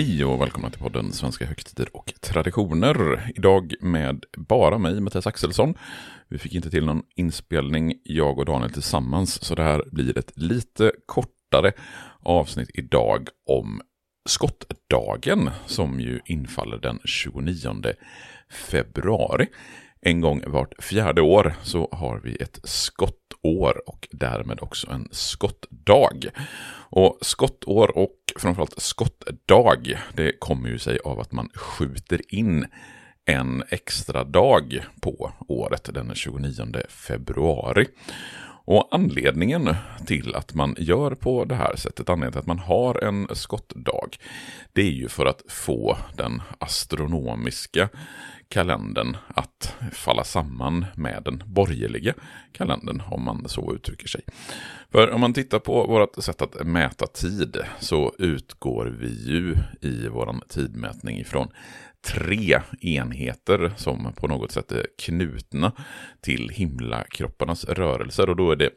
Hej och välkomna till podden Svenska högtider och traditioner. Idag med bara mig, Mattias Axelsson. Vi fick inte till någon inspelning, jag och Daniel tillsammans, så det här blir ett lite kortare avsnitt idag om skottdagen som ju infaller den 29 februari. En gång vart fjärde år så har vi ett skottår och därmed också en skottdag. Och skottår och framförallt skottdag, det kommer ju sig av att man skjuter in en extra dag på året den 29 februari. Och anledningen till att man gör på det här sättet, anledningen till att man har en skottdag, det är ju för att få den astronomiska kalendern att falla samman med den borgerliga kalendern, om man så uttrycker sig. För om man tittar på vårt sätt att mäta tid så utgår vi ju i vår tidmätning ifrån tre enheter som på något sätt är knutna till himlakropparnas rörelser och då är det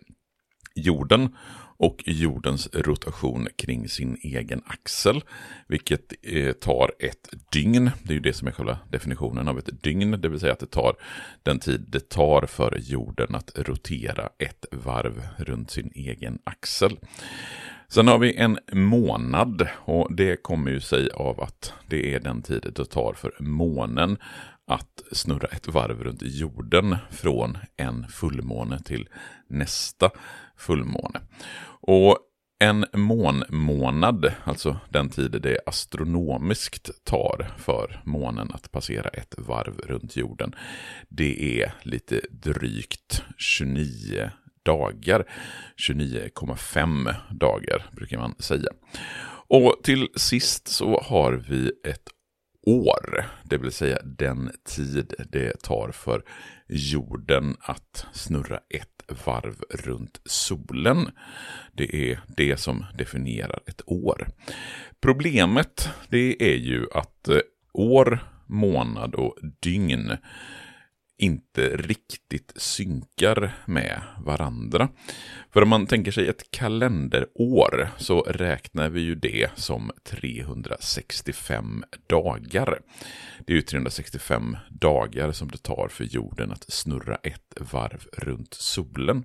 jorden och jordens rotation kring sin egen axel, vilket eh, tar ett dygn. Det är ju det som är själva definitionen av ett dygn, det vill säga att det tar den tid det tar för jorden att rotera ett varv runt sin egen axel. Sen har vi en månad och det kommer ju sig av att det är den tid det tar för månen att snurra ett varv runt jorden från en fullmåne till nästa fullmåne. Och en månmånad, alltså den tid det astronomiskt tar för månen att passera ett varv runt jorden, det är lite drygt 29 dagar. 29,5 dagar brukar man säga. Och till sist så har vi ett år, det vill säga den tid det tar för jorden att snurra ett varv runt solen. Det är det som definierar ett år. Problemet det är ju att eh, år, månad och dygn inte riktigt synkar med varandra. För om man tänker sig ett kalenderår så räknar vi ju det som 365 dagar. Det är ju 365 dagar som det tar för jorden att snurra ett varv runt solen.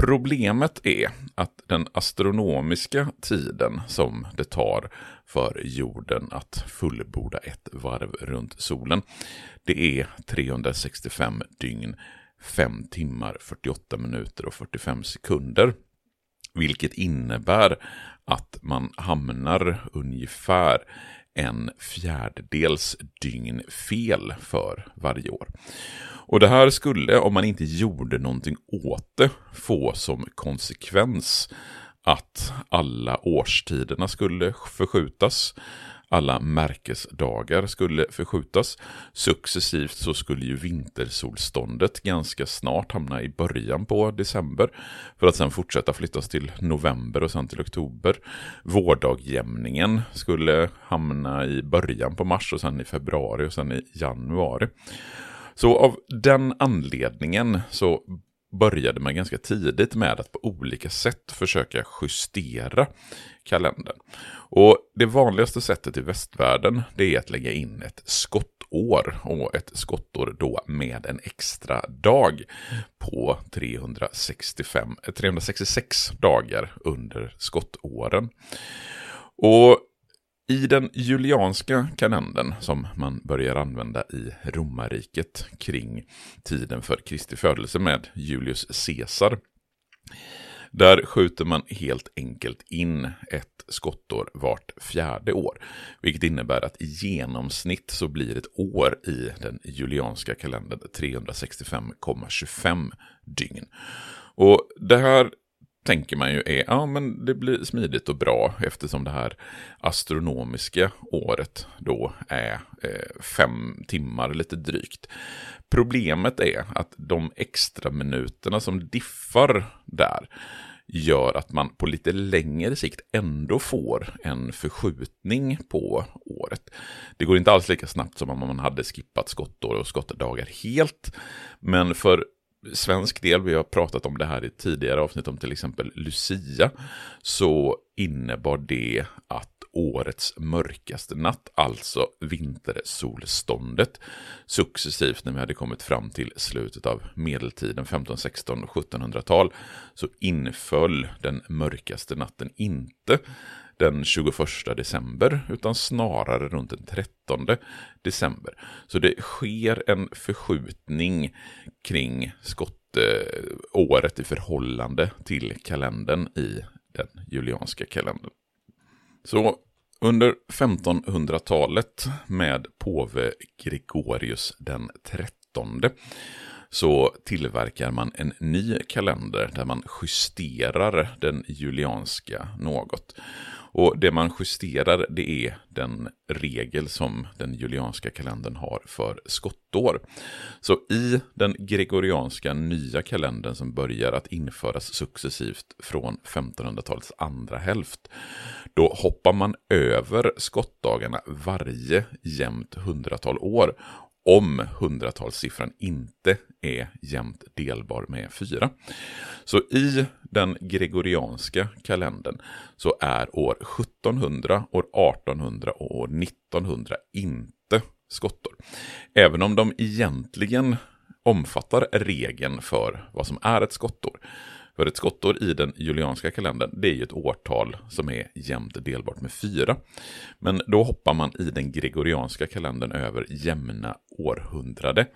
Problemet är att den astronomiska tiden som det tar för jorden att fullborda ett varv runt solen, det är 365 dygn, 5 timmar, 48 minuter och 45 sekunder. Vilket innebär att man hamnar ungefär en fjärdedels dygn fel för varje år. Och det här skulle, om man inte gjorde någonting åt det, få som konsekvens att alla årstiderna skulle förskjutas. Alla märkesdagar skulle förskjutas. Successivt så skulle ju vintersolståndet ganska snart hamna i början på december. För att sen fortsätta flyttas till november och sen till oktober. Vårdagjämningen skulle hamna i början på mars och sen i februari och sen i januari. Så av den anledningen så började man ganska tidigt med att på olika sätt försöka justera kalendern. Och det vanligaste sättet i västvärlden det är att lägga in ett skottår och ett skottår då med en extra dag på 365, 366 dagar under skottåren. Och i den julianska kalendern som man börjar använda i romarriket kring tiden för Kristi födelse med Julius Caesar Där skjuter man helt enkelt in ett skottår vart fjärde år. Vilket innebär att i genomsnitt så blir ett år i den julianska kalendern 365,25 dygn. Och det här tänker man ju är, ja men det blir smidigt och bra eftersom det här astronomiska året då är eh, fem timmar lite drygt. Problemet är att de extra minuterna som diffar där gör att man på lite längre sikt ändå får en förskjutning på året. Det går inte alls lika snabbt som om man hade skippat skottår och skottdagar helt. Men för svensk del, vi har pratat om det här i tidigare avsnitt om till exempel Lucia, så innebar det att årets mörkaste natt, alltså vintersolståndet, successivt när vi hade kommit fram till slutet av medeltiden, 15, 16 och 1700-tal, så inföll den mörkaste natten inte den 21 december, utan snarare runt den 13 december. Så det sker en förskjutning kring skottåret i förhållande till kalendern i den julianska kalendern. Så under 1500-talet med påve Gregorius den 13 så tillverkar man en ny kalender där man justerar den julianska något. Och det man justerar det är den regel som den julianska kalendern har för skottår. Så i den gregorianska nya kalendern som börjar att införas successivt från 1500-talets andra hälft, då hoppar man över skottdagarna varje jämnt hundratal år om hundratalssiffran inte är jämnt delbar med 4. Så i den gregorianska kalendern så är år 1700, år 1800 och år 1900 inte skottår. Även om de egentligen omfattar regeln för vad som är ett skottår. För ett skottår i den julianska kalendern, det är ju ett årtal som är jämnt delbart med fyra. Men då hoppar man i den gregorianska kalendern över jämna århundrade.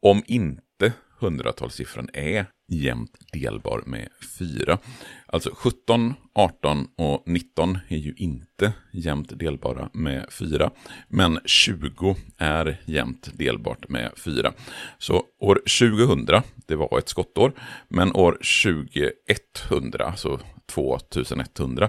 Om inte hundratalssiffran är jämnt delbar med 4. Alltså 17, 18 och 19 är ju inte jämnt delbara med 4. Men 20 är jämnt delbart med 4. Så år 2000, det var ett skottår. Men år 2100, alltså 2100,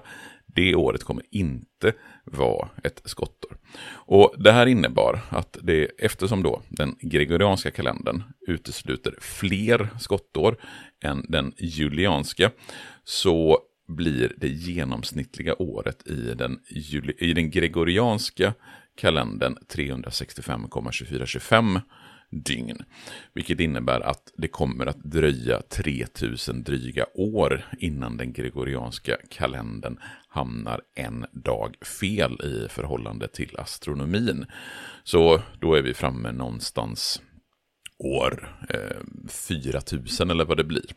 det året kommer inte vara ett skottår. Och det här innebar att det, eftersom då den gregorianska kalendern utesluter fler skottår än den julianska, så blir det genomsnittliga året i den, i den gregorianska kalendern 365,2425 dygn. Vilket innebär att det kommer att dröja 3000 dryga år innan den gregorianska kalendern hamnar en dag fel i förhållande till astronomin. Så då är vi framme någonstans år eh, 4000 eller vad det blir.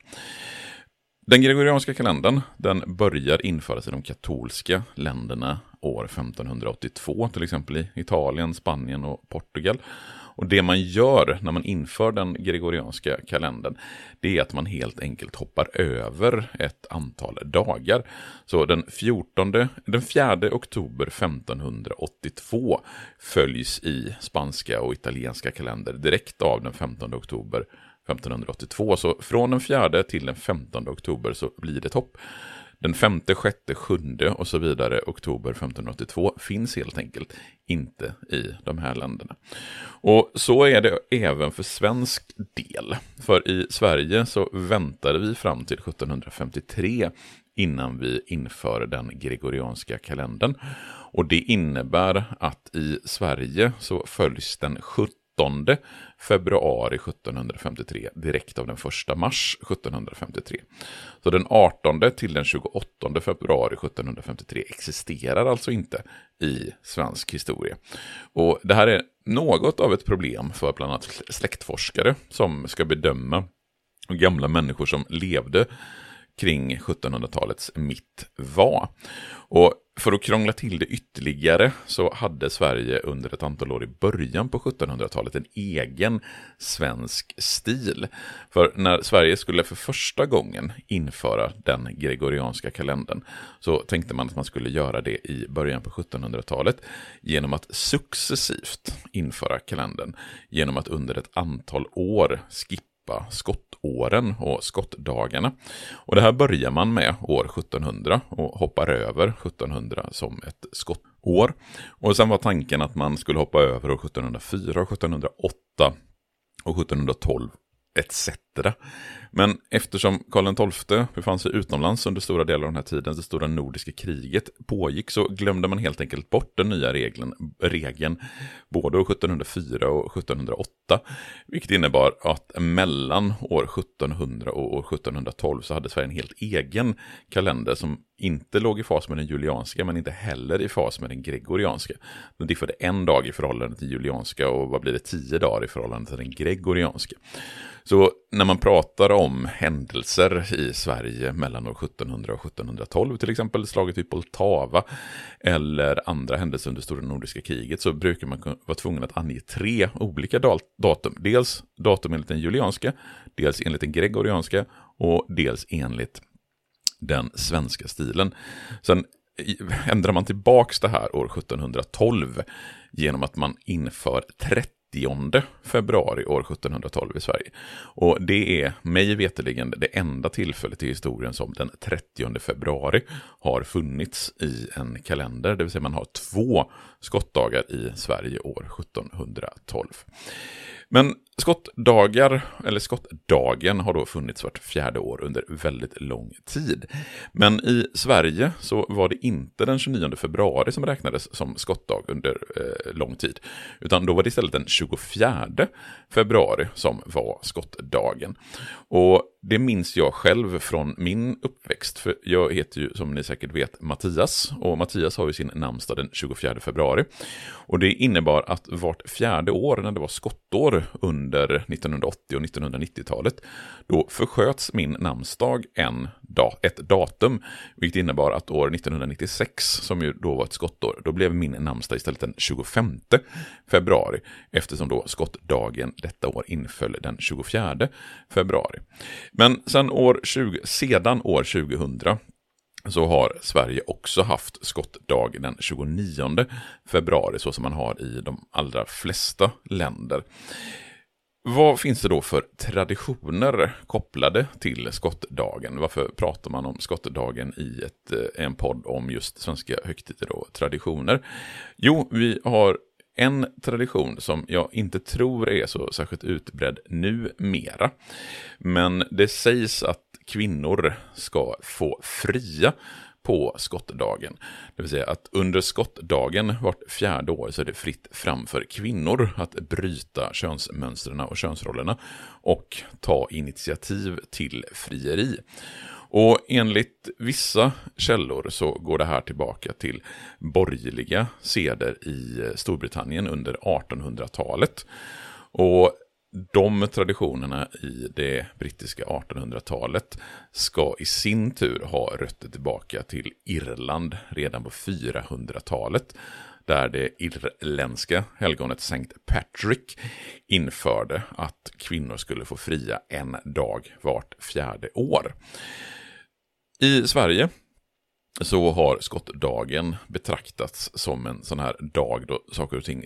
Den gregorianska kalendern den börjar införas i de katolska länderna år 1582, till exempel i Italien, Spanien och Portugal. Och det man gör när man inför den gregorianska kalendern, det är att man helt enkelt hoppar över ett antal dagar. Så den 14, den 4 oktober 1582 följs i spanska och italienska kalender direkt av den 15 oktober 1582. Så från den 4 till den 15 oktober så blir det topp. Den femte, sjätte, sjunde och så vidare oktober 1582 finns helt enkelt inte i de här länderna. Och så är det även för svensk del. För i Sverige så väntade vi fram till 1753 innan vi inför den gregorianska kalendern. Och det innebär att i Sverige så följs den 17 februari 1753 direkt av den 1 mars 1753. Så den 18 till den 28 februari 1753 existerar alltså inte i svensk historia. Och det här är något av ett problem för bland annat släktforskare som ska bedöma gamla människor som levde kring 1700-talets mitt var. Och för att krångla till det ytterligare så hade Sverige under ett antal år i början på 1700-talet en egen svensk stil. För när Sverige skulle för första gången införa den gregorianska kalendern så tänkte man att man skulle göra det i början på 1700-talet genom att successivt införa kalendern genom att under ett antal år skippa skippa skottåren och skottdagarna. Och det här börjar man med år 1700 och hoppar över 1700 som ett skottår. Och sen var tanken att man skulle hoppa över år 1704, 1708 och 1712 etc. Men eftersom Karl XII befann sig utomlands under stora delar av den här tiden, det stora nordiska kriget pågick, så glömde man helt enkelt bort den nya regeln, regeln både år 1704 och 1708. Vilket innebar att mellan år 1700 och år 1712 så hade Sverige en helt egen kalender som inte låg i fas med den julianska, men inte heller i fas med den gregorianska. Den diffade en dag i förhållande till julianska och vad blir det, tio dagar i förhållande till den gregorianska. Så när man pratar om händelser i Sverige mellan år 1700 och 1712, till exempel slaget vid Poltava, eller andra händelser under stora nordiska kriget, så brukar man vara tvungen att ange tre olika datum. Dels datum enligt den julianska, dels enligt den gregorianska och dels enligt den svenska stilen. Sen ändrar man tillbaks det här år 1712 genom att man inför 30 februari år 1712 i Sverige. Och det är mig veterligen det enda tillfället i historien som den 30 februari har funnits i en kalender. Det vill säga man har två skottdagar i Sverige år 1712. Men skottdagar, eller skottdagen, har då funnits vart fjärde år under väldigt lång tid. Men i Sverige så var det inte den 29 februari som räknades som skottdag under eh, lång tid, utan då var det istället den 24 februari som var skottdagen. Och det minns jag själv från min uppväxt, för jag heter ju som ni säkert vet Mattias, och Mattias har ju sin namnsdag den 24 februari. Och det innebar att vart fjärde år när det var skottår under under 1980 och 1990-talet, då försköts min namnsdag en dag, ett datum, vilket innebar att år 1996, som ju då var ett skottår, då blev min namnsdag istället den 25 februari, eftersom då skottdagen detta år inföll den 24 februari. Men sen år 20, sedan år 2000 så har Sverige också haft skottdag den 29 februari, så som man har i de allra flesta länder. Vad finns det då för traditioner kopplade till skottdagen? Varför pratar man om skottdagen i ett, eh, en podd om just svenska högtider och traditioner? Jo, vi har en tradition som jag inte tror är så särskilt utbredd numera. Men det sägs att kvinnor ska få fria på skottdagen. Det vill säga att under skottdagen vart fjärde år så är det fritt fram för kvinnor att bryta könsmönstren och könsrollerna och ta initiativ till frieri. Och enligt vissa källor så går det här tillbaka till borgerliga seder i Storbritannien under 1800-talet. Och de traditionerna i det brittiska 1800-talet ska i sin tur ha rötter tillbaka till Irland redan på 400-talet. Där det irländska helgonet Sankt Patrick införde att kvinnor skulle få fria en dag vart fjärde år. I Sverige så har skottdagen betraktats som en sån här dag då saker och ting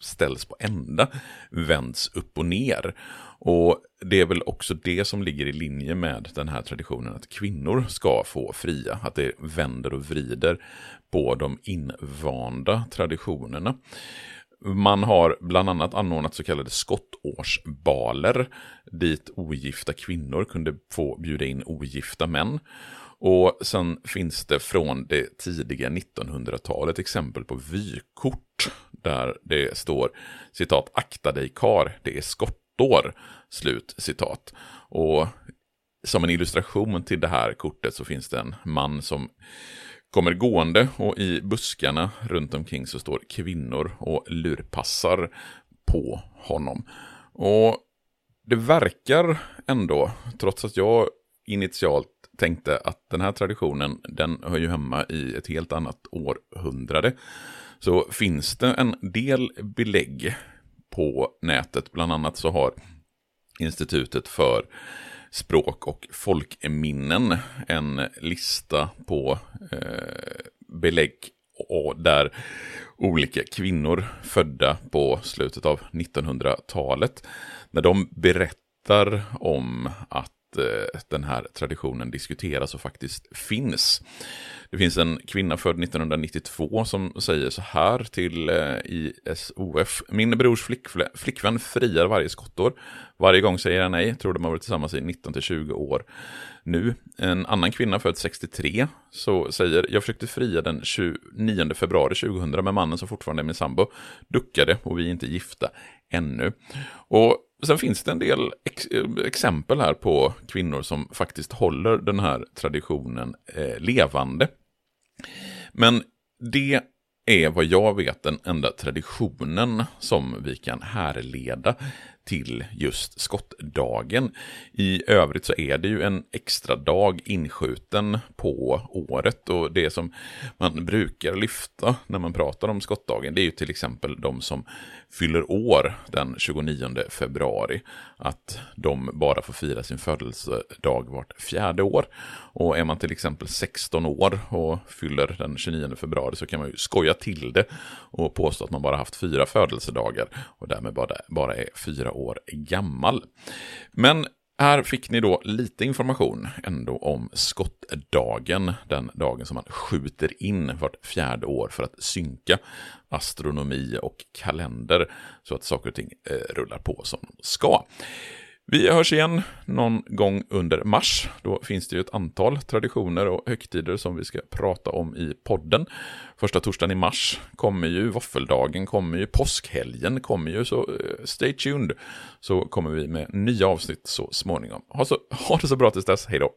ställs på ända, vänds upp och ner. Och det är väl också det som ligger i linje med den här traditionen att kvinnor ska få fria, att det vänder och vrider på de invanda traditionerna. Man har bland annat anordnat så kallade skottårsbaler dit ogifta kvinnor kunde få bjuda in ogifta män. Och sen finns det från det tidiga 1900-talet exempel på vykort där det står citat akta dig kar, det är skottår, slut citat. Och som en illustration till det här kortet så finns det en man som kommer gående och i buskarna runt omkring så står kvinnor och lurpassar på honom. Och det verkar ändå, trots att jag initialt tänkte att den här traditionen, den hör ju hemma i ett helt annat århundrade, så finns det en del belägg på nätet. Bland annat så har Institutet för språk och folkminnen en lista på eh, belägg och där olika kvinnor födda på slutet av 1900-talet, när de berättar om att Eh, den här traditionen diskuteras och faktiskt finns. Det finns en kvinna född 1992 som säger så här till eh, ISOF. Min brors flickvän friar varje skottår. Varje gång säger jag nej, tror de har varit tillsammans i 19-20 år. Nu, en annan kvinna född 63, så säger jag försökte fria den 29 februari 2000 med mannen som fortfarande är min sambo. Duckade och vi är inte gifta ännu. Och sen finns det en del ex eh, exempel här på kvinnor som faktiskt håller den här traditionen eh, levande. Men det är vad jag vet den enda traditionen som vi kan härleda till just skottdagen. I övrigt så är det ju en extra dag inskjuten på året och det som man brukar lyfta när man pratar om skottdagen det är ju till exempel de som fyller år den 29 februari. Att de bara får fira sin födelsedag vart fjärde år. Och är man till exempel 16 år och fyller den 29 februari så kan man ju skoja till det och påstå att man bara haft fyra födelsedagar och därmed bara, bara är fyra år gammal. Men här fick ni då lite information ändå om skottdagen, den dagen som man skjuter in vart fjärde år för att synka astronomi och kalender så att saker och ting eh, rullar på som de ska. Vi hörs igen någon gång under mars. Då finns det ju ett antal traditioner och högtider som vi ska prata om i podden. Första torsdagen i mars kommer ju, våffeldagen kommer ju, påskhelgen kommer ju, så eh, stay tuned. Så kommer vi med nya avsnitt så småningom. Ha, så, ha det så bra tills dess, hej då!